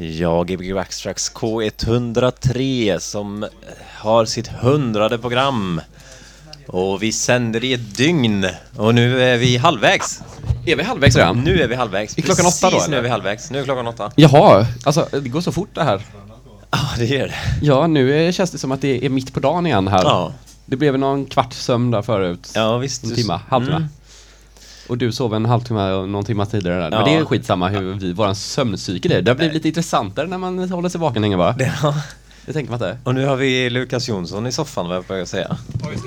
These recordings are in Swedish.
Ja, Gbg Backstracks K103 som har sitt hundrade program. Och vi sänder i ett dygn. Och nu är vi halvvägs. Är vi halvvägs redan? Nu är vi halvvägs. Är klockan åtta då, Precis, nu är vi halvvägs. Nu är klockan åtta. Jaha, alltså det går så fort det här. Ja, det gör det. Ja, nu känns det som att det är mitt på dagen igen här. Ja, Det blev någon kvart sömn där förut. ja visst. En timma, halvtimme. Mm. Och du sov en halvtimme och någon timme tidigare där. Men Ja. det är skitsamma hur vi, våran sömncykel är. Det har blivit lite intressantare när man håller sig vaken länge va? Ja. Det tänker man inte. Och nu har vi Lukas Jonsson i soffan, vad jag säga.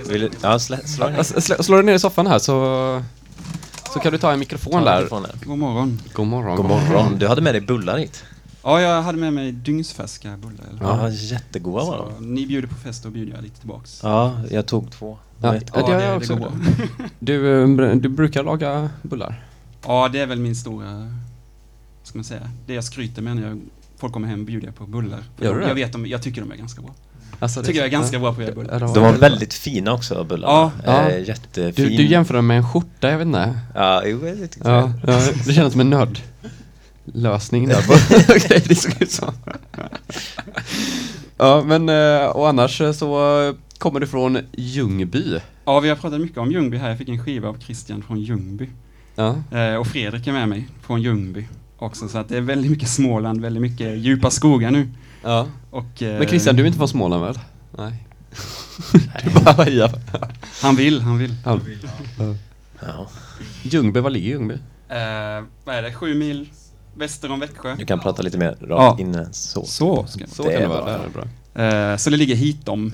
Vill. Ja, slä, slå ner. Slå, slår du ner i soffan här så, så kan du ta en mikrofon där. Mikrofonen. God morgon. God morgon. God morgon. Du hade med dig bullar hit. Ja, jag hade med mig dygnsfärska bullar. Eller? Ja, jättegoda var de. ni bjuder på fest, då bjuder jag lite tillbaks. Ja, jag tog två. Ja, Vet- ja, det har jag också går gjort. bra. Du, br- du brukar laga bullar? Ja, det är väl min stora, ska man säga, det jag skryter med när jag, folk kommer hem bjuder jag på bullar. Gör du det? jag vet, de, jag tycker de är ganska bra. Alltså, Jag tycker jag är ganska bra på att göra bullar. Ja, de var väldigt fina också, bullarna. Ja. Ja. Eh, jättefin. Du, du jämför dem med en skjorta, jag vet inte. Ja, jo, det tyckte Ja, jag. ja, det känns som en nödlösning där på grejer det såg ut som. Ja, men eh, och annars så kommer du från Ljungby. Ja, vi har pratat mycket om Ljungby här. Jag fick en skiva av Christian från Ljungby. Ja, Eh, och Fredrik är med mig från Ljungby också. Så att det är väldigt mycket Småland, väldigt mycket djupa skogar nu. ja. Och, eh, Men Christian, du är inte från Småland väl? Nej. Du bara hejar. Han vill, han vill. Ja. Ja. Ljungby, var ligger Ljungby? Eh, vad är det, sju mil väster om Växjö? Du kan prata lite mer rakt Ja. in än så. Så ska Så Det kan är det vara, bra. det är bra. Eh, så det ligger hit om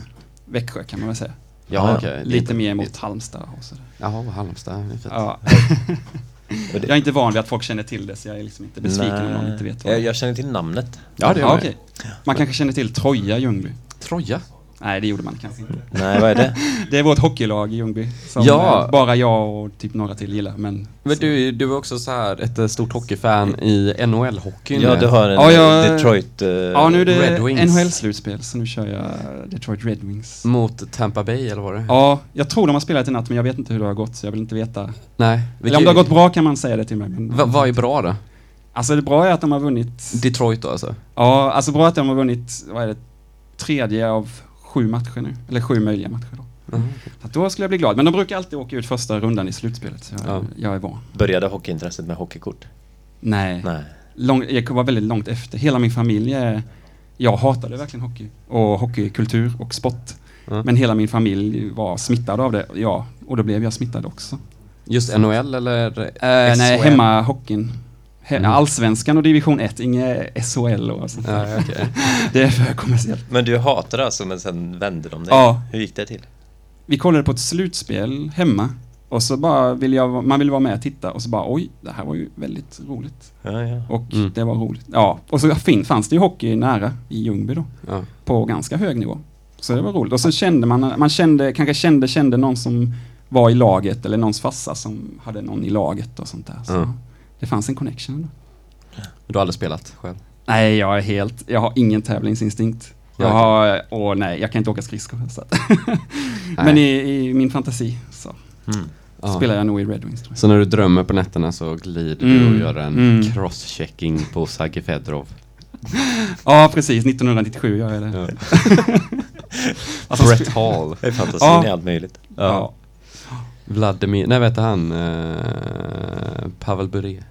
Växjö kan man väl säga. Ja. Det är Lite mer mot Halmstad och sådär. Jaha, Halmstad. det är fint. Ja. Jag är inte van vid att folk känner till det så jag är liksom inte besviken om någon inte vet vad jag, det är. jag känner till namnet. Ja, det gör ja, jag. okej. Man kanske känner till Troja Ljungby. Troja. Nej, det gjorde man kanske inte. Nej, vad är det? Det är vårt hockeylag i Ljungby. Som Ja. eh, bara jag och typ några till gillar. Men, Men du, du är också så här ett eh, stort hockeyfan i NHL-hockeyn. Ja, du har en Ja, jag- Detroit... eh, Ja, nu är det. NHL-slutspel, så nu kör jag Detroit Red Wings. Mot Tampa Bay, eller vad det? Ja, jag tror de har spelat i natt, men jag vet inte hur det har gått, så jag vill inte veta. Nej. Eller om det har gått bra kan man säga det till mig. Men, Va, vad är bra då? Alltså det bra är att de har vunnit, Detroit då alltså? ja, alltså bra att de har vunnit, vad är det, tredje av sju matcher nu. Eller sju möjliga matcher då. Så att då skulle jag bli glad. Men de brukar alltid åka ut första rundan i slutspelet, så jag, Ja. jag är van. Började hockeyintresset med hockeykort? Nej, Nej. Lång, jag var väldigt långt efter. Hela min familj är, jag hatade verkligen hockey och hockeykultur och sport. Ja. Men hela min familj var smittad av det, ja, och då blev jag smittad också. Just NHL eller? Eh, nej, SHL? Mm. Allsvenskan och division 1, inget SHL och sånt. Ja, okej. Det är för kommersiellt. Men du hatade alltså, men sen vände de dig? Ja. Hur gick det till? Vi kollade på ett slutspel hemma och så bara vill jag, man vill vara med och titta och så bara oj, det här var ju väldigt roligt. Ja, ja. Och Mm. det var roligt. Ja, och så fin, fanns det ju hockey nära i Ljungby då. Ja. på ganska hög nivå. Så det var roligt. Och så kände man, man kände, kanske kände, kände någon som var i laget eller någons farsa som hade någon i laget och sånt där. Så Ja. Det fanns en connection. Du har aldrig spelat själv? Nej, jag är helt, jag har ingen tävlingsinstinkt. Jag har, åh nej, jag kan inte åka skridskor. Så att Men i, i min fantasi så Mm. Ja. spelar jag nog i Red Wings. Så när du drömmer på nätterna så glider du Mm. och gör en Mm. crosschecking på Sagi Fedorov? Ja, precis. 1997 gör jag det. Ja. Alltså, Brett Hall? Det är fantasin Ja. i allt möjligt. Ja. Vladimir, nej vet han, uh, Pavel Bure?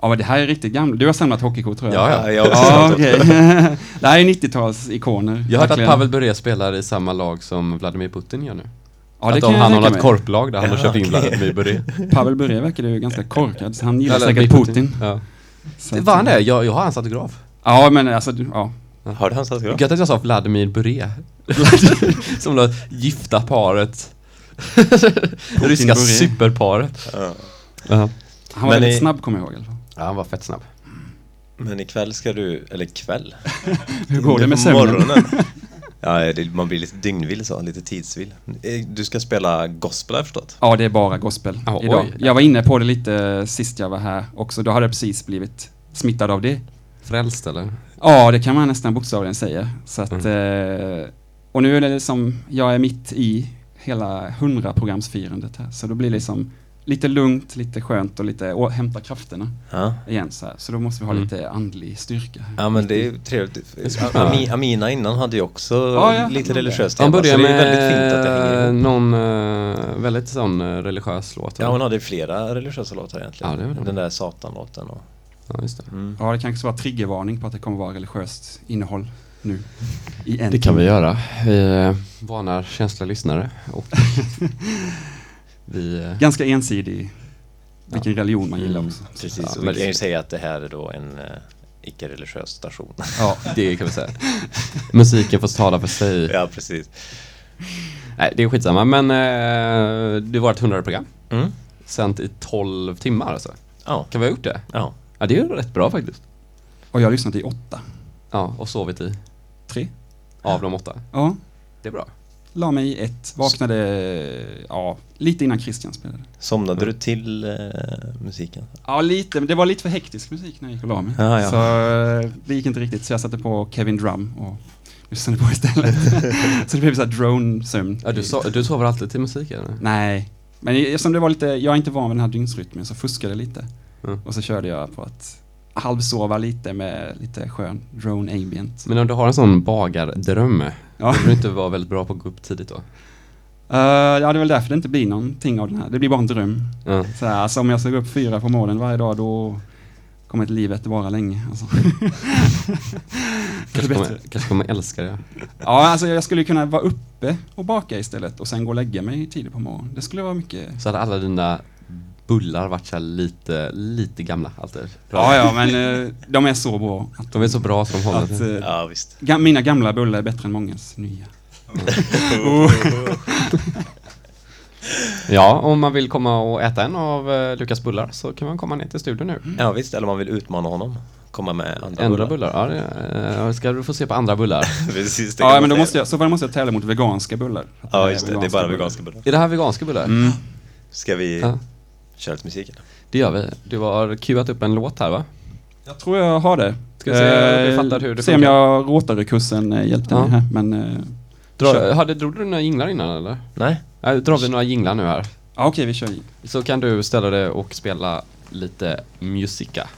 ja, men det här är riktigt gammalt. Du har samlat hockeykort tror jag. Ja, ja. jag Ja, okej. det här är 90-talsikoner. Jag har hört att. Pavel Bure spelar i samma lag som Vladimir Putin gör nu. Ja, att det om han har mig. korplag där han har Ja, köpt in okej. Vladimir Bure. Pavel Bure verkar ju ganska korkad, så han gillar Eller säkert Vladimir Putin. Ja. Det var han det? Jag, jag har hans autograf. Ja, men alltså, du- ja. Har du hans autograf? Gött att jag sa Vladimir Bure. som det gifta paret. Ryska superparet. Ja. Ja. Han var Men väldigt i- snabb kommer jag ihåg ja, han var fett snabb. Men ikväll ska du, eller kväll? Hur går det med sömnen? morgonen. Ja, det, man blir lite dygnvill så, lite tidsvill. Eh, Du ska spela gospel har jag förstått? Ja, det är bara gospel Ja, idag. oj. Jag var inne på det lite sist jag var här också. Då hade jag precis blivit smittad av det. Frälst eller? Ja, det kan man nästan bokstavligen säga. Så att, Mm. eh, och nu är det som, jag är mitt i hela 100-programsfirandet här. Så då blir det som lite lugnt, lite skönt och lite å, hämta krafterna Ja. igen så här. Så då måste vi ha Mm. lite andlig styrka. Ja men det är ju trevligt. Ami, Amina innan hade ju också Ja, ja, lite religiöst Han tema, så börjar det är väldigt fint med någon eh, väldigt sån eh, religiös låt. Ja hon hade flera religiösa låtar egentligen. Ja, det Den där Satan-låten och... ja, just det. Mm. Ja, det kanske var triggervarning på att det kommer vara religiöst innehåll nu. I en Det kan vi göra. Vi eh, varnar känsliga lyssnare och vi... eh, Ganska ensidig vilken religion man gillar Mm, också. Precis, Ja, men vi kan ju det- säga att det här är då en eh, icke-religiös station. Ja, Det kan vi säga. Musiken får tala för sig. ja, precis. Nej, det är skitsamma. Men eh, det var ett 100 program. Mm. Sänt i 12 timmar alltså. Ja, Kan vi ha gjort det? ja. Ja, det är ju rätt bra faktiskt. och jag har lyssnat i åtta. Ja, och sovit i Tre? av de åtta. Ja, Det är bra. la mig i ett, vaknade ja, lite innan Christian spelade. Somnade du till eh, musiken? Ja, lite, men det var lite för hektisk musik när jag gick och la mig. Ja, ja. Så eh, det gick inte riktigt, så jag satte på Kevin Drum och lyssnade på istället. så det blev så här drone-sömn. Ja, du, so du sover alltid till musik eller? Nej, men eftersom det var lite, jag är inte van vid den här dygnsrytmen så fuskade jag lite. Mm. Och så körde jag på att halvsova lite med lite skön drone ambient. Men om du har en sån bagardröm, Ja. borde du inte vara väldigt bra på att gå upp tidigt då? Uh, ja, det är väl därför det inte blir någonting av den här. Det blir bara en dröm. Ja. Så här, alltså, om jag ska gå upp fyra på morgonen varje dag då kommer inte livet vara länge. Alltså. Kanske kommer, kanske kommer älska det. Ja, alltså jag skulle kunna vara uppe och baka istället och sen gå och lägga mig tidigt på morgonen. Det skulle vara mycket... Så hade alla dina bullar varit så här lite, lite gamla alltid. Ja, ja, men eh, de är så bra. Att, De är så bra som de håller att, eh, Ja, visst. ga- mina gamla bullar är bättre än mångas nya. Ja, om man vill komma och äta en av eh, Lukas bullar så kan man komma ner till studion nu. Ja, visst. Eller om man vill utmana honom. Komma med andra, Andra bullar? Ja, det, eh, ska du få se på andra bullar. Precis, Ja, men då måste jag, så fall måste jag tävla mot veganska bullar. Ja, just det. Det är bara bullar. veganska bullar. Är det här veganska bullar? Mm. Ska vi Ja, köra lite musik? eller? det gör vi. Du har cueat upp en låt här va? Jag tror jag har det. Ska se Eh, hur det Se om jag Rotary-kursen eh, hjälpte Ja. mig här, men... eh, Dra, kör. hade, drog du några jinglar innan eller? Nej? Nej, drar vi några jinglar nu här. Ja, okej, vi kör. Så kan du ställa dig och spela lite musika.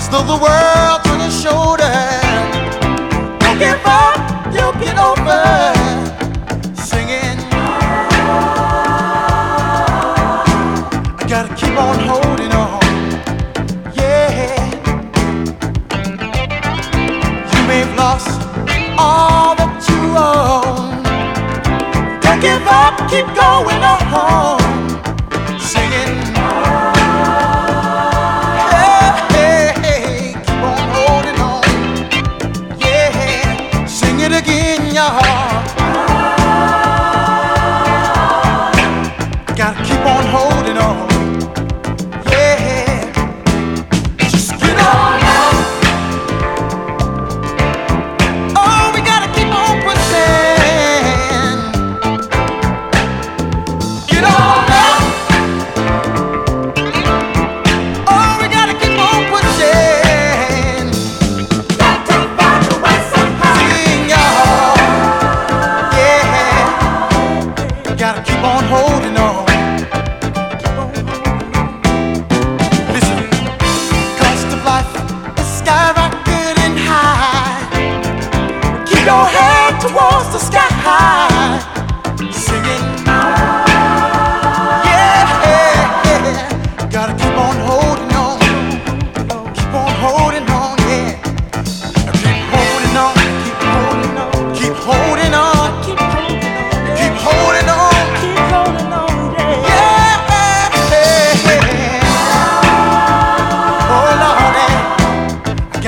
as though the world's on your shoulder. Don't give up, you'll get over. Singing, I gotta keep on holding on. Yeah, you may have lost all that you own. Don't give up, keep going on.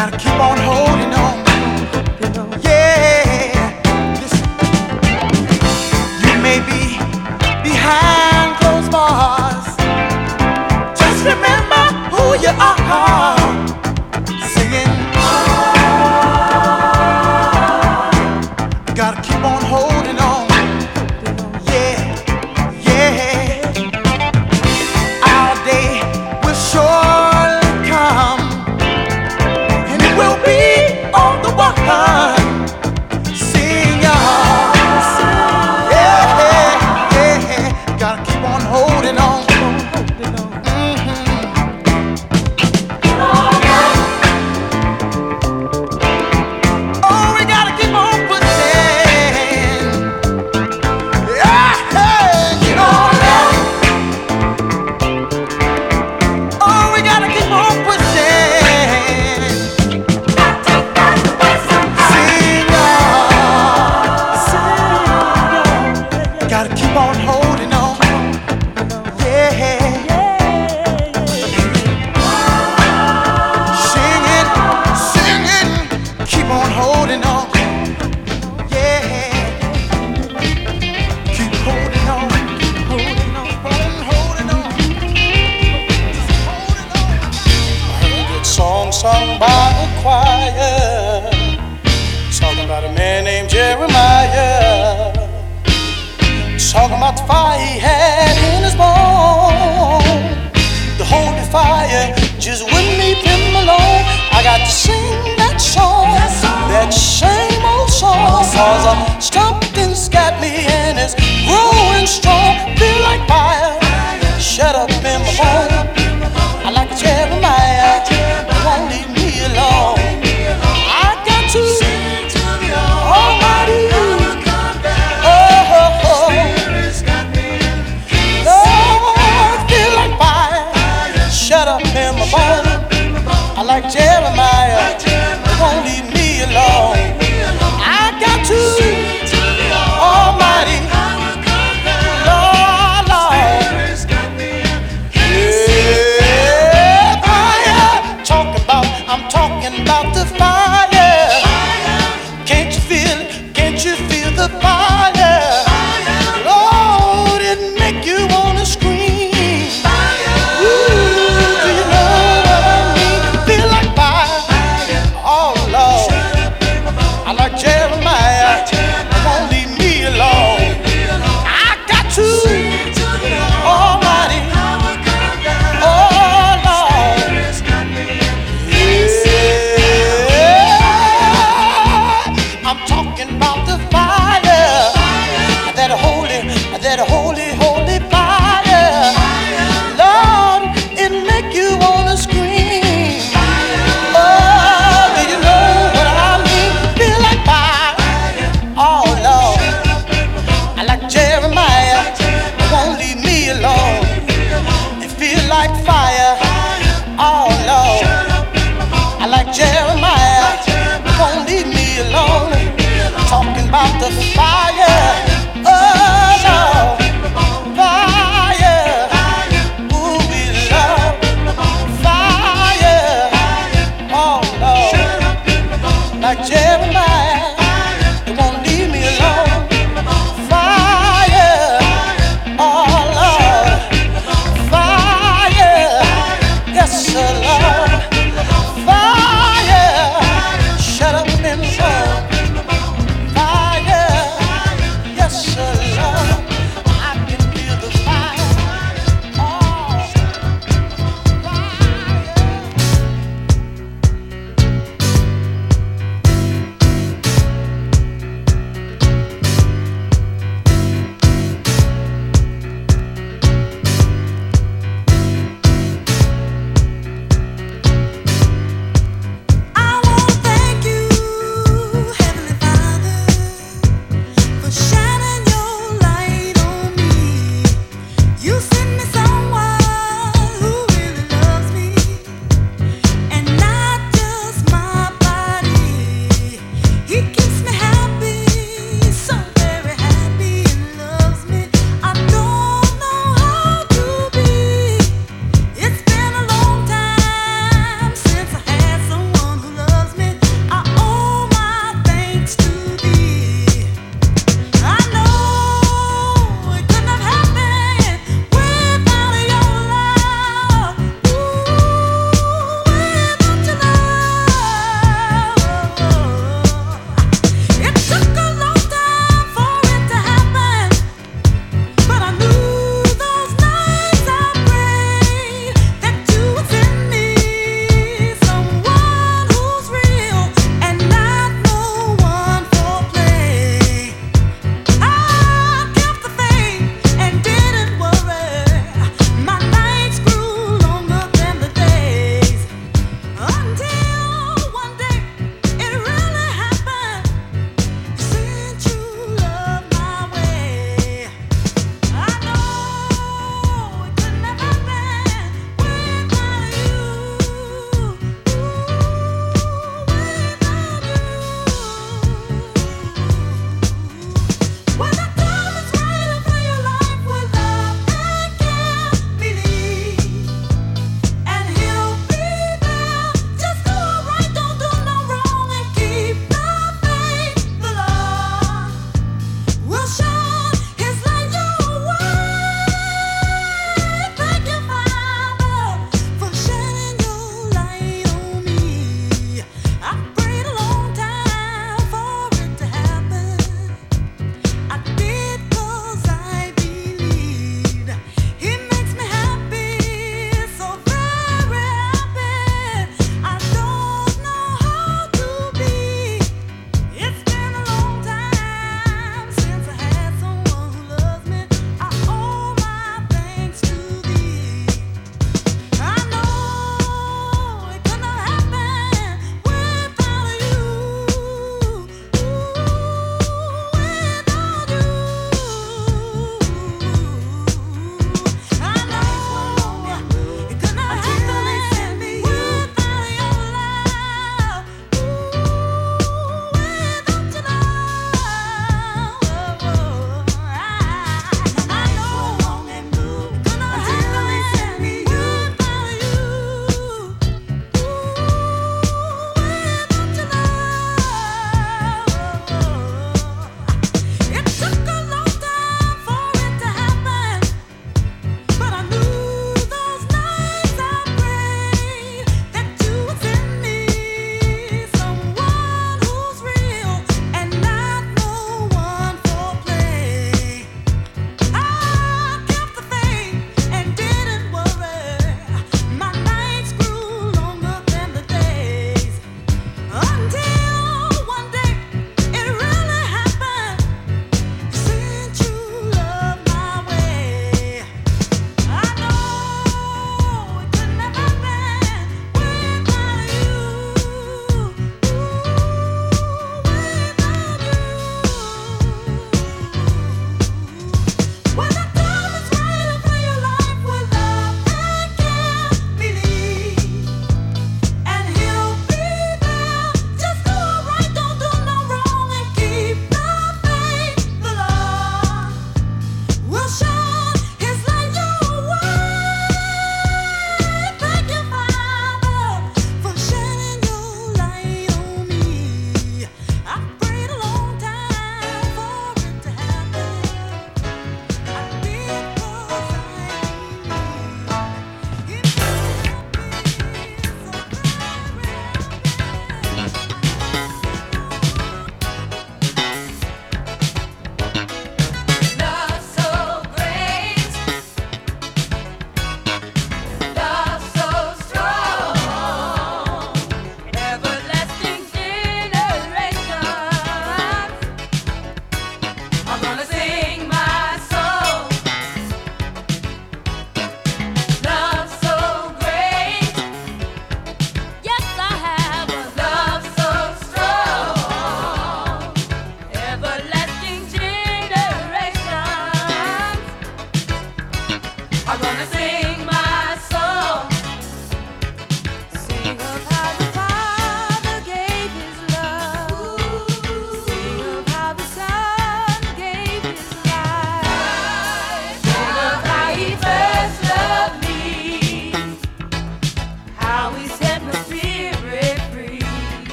gotta keep cause I'm stumped and it's growing strong.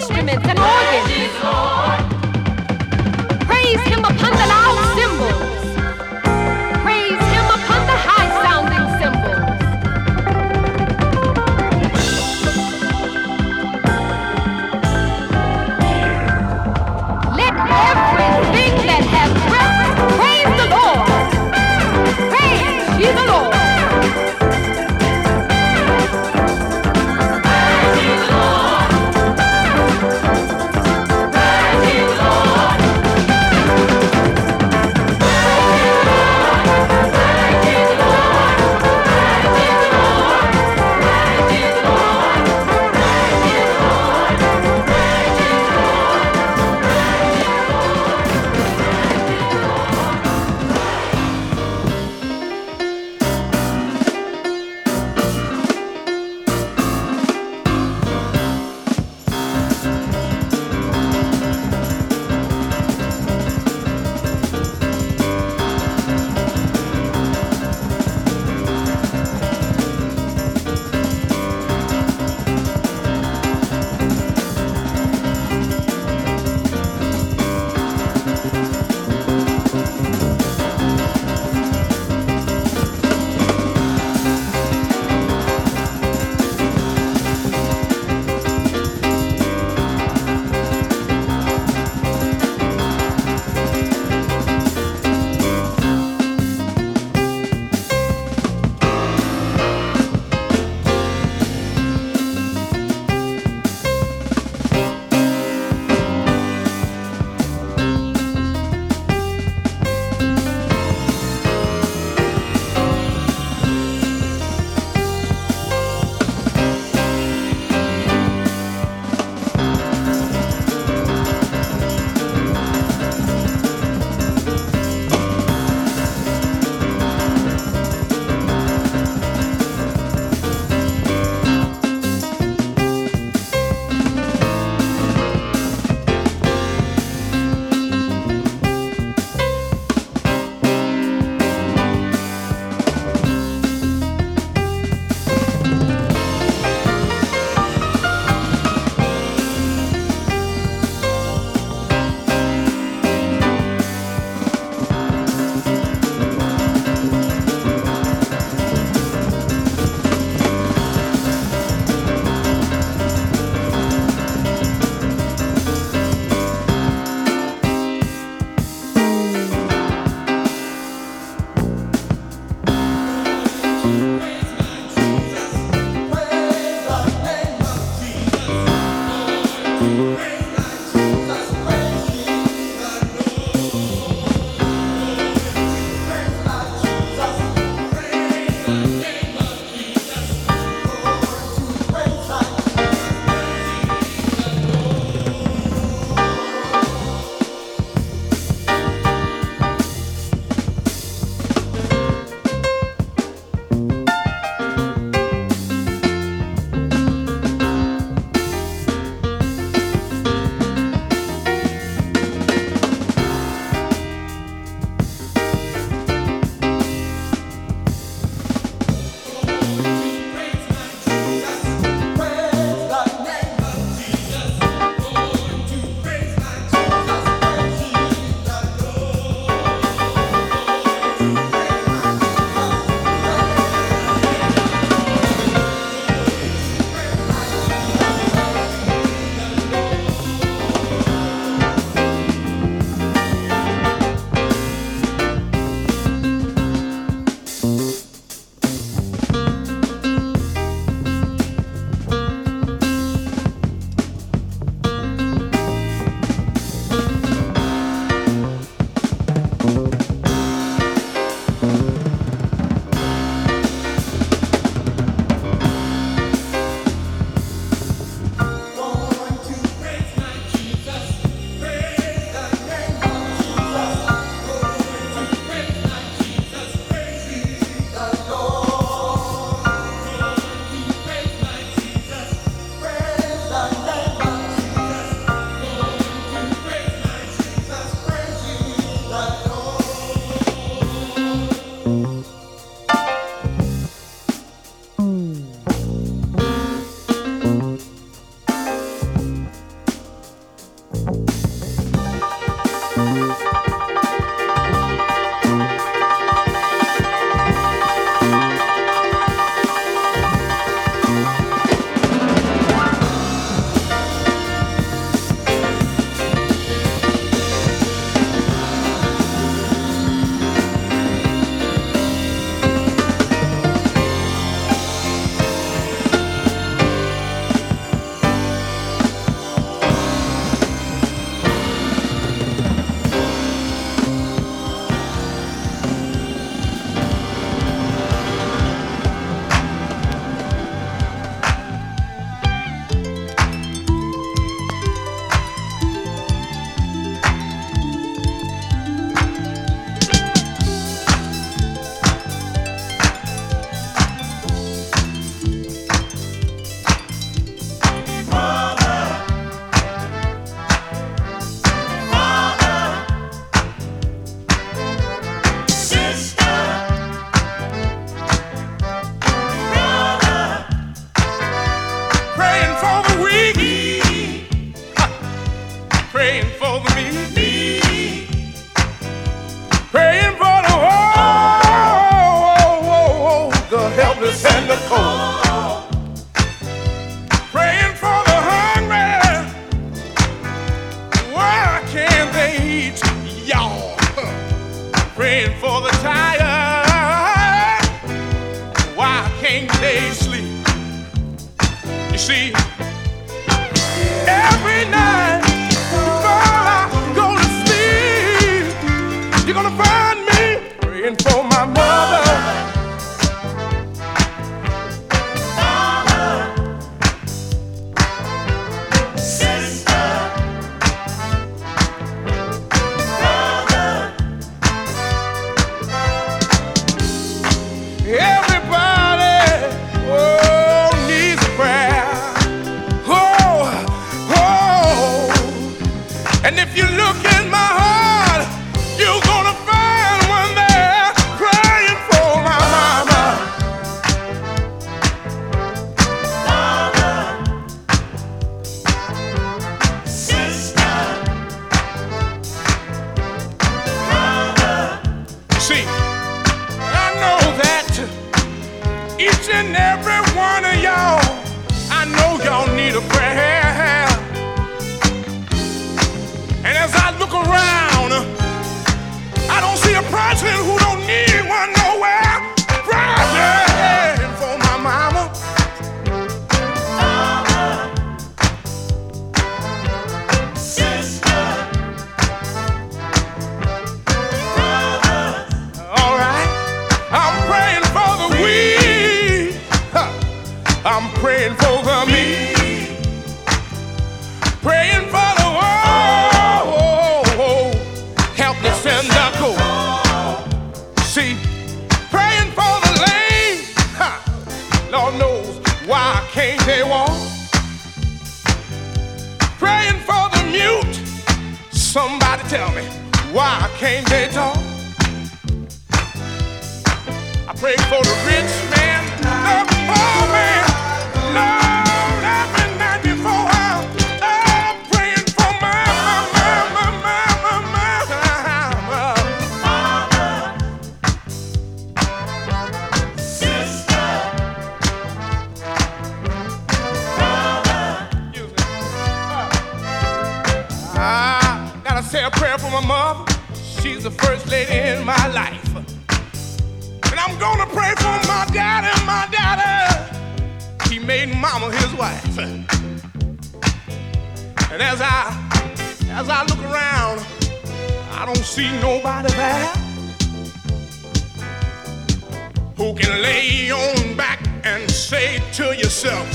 Instruments and organs. Praise him upon the loud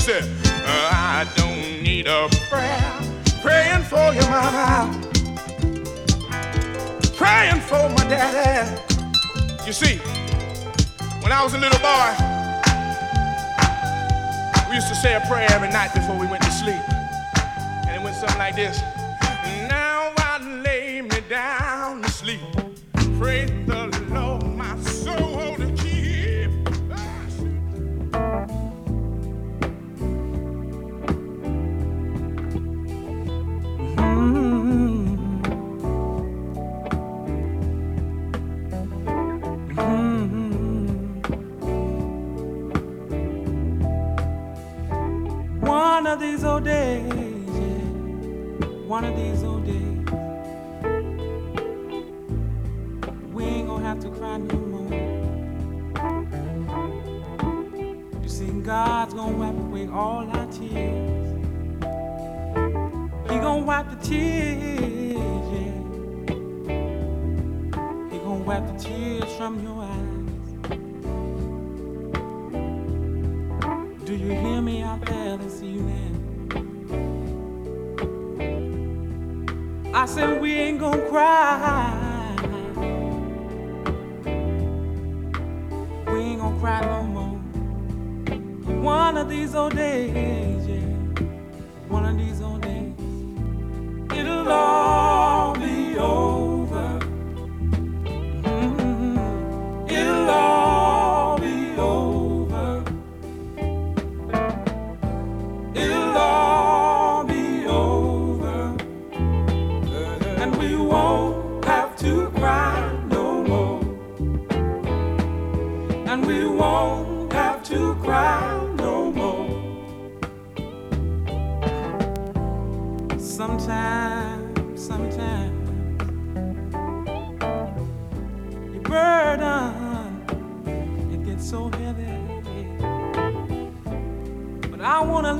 said, uh, I don't need a prayer. Praying for your mama. Praying for my daddy. You see, when I was a little boy, we used to say a prayer every night before we went to sleep. And it went something like this. wipe the tears, yeah. He gonna wipe the tears from your eyes. Do you hear me out there this evening? I said we ain't gonna cry. We ain't gonna cry no more. One of these old days.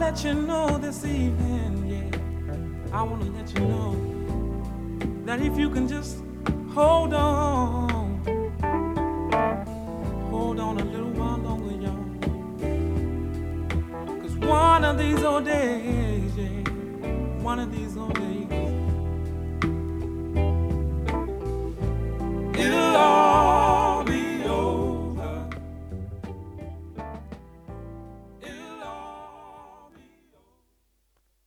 Let you know this evening, yeah. I wanna let you know that if you can just hold on, hold on a little while longer, y'all. Cause one of these old days, yeah, one of these old days,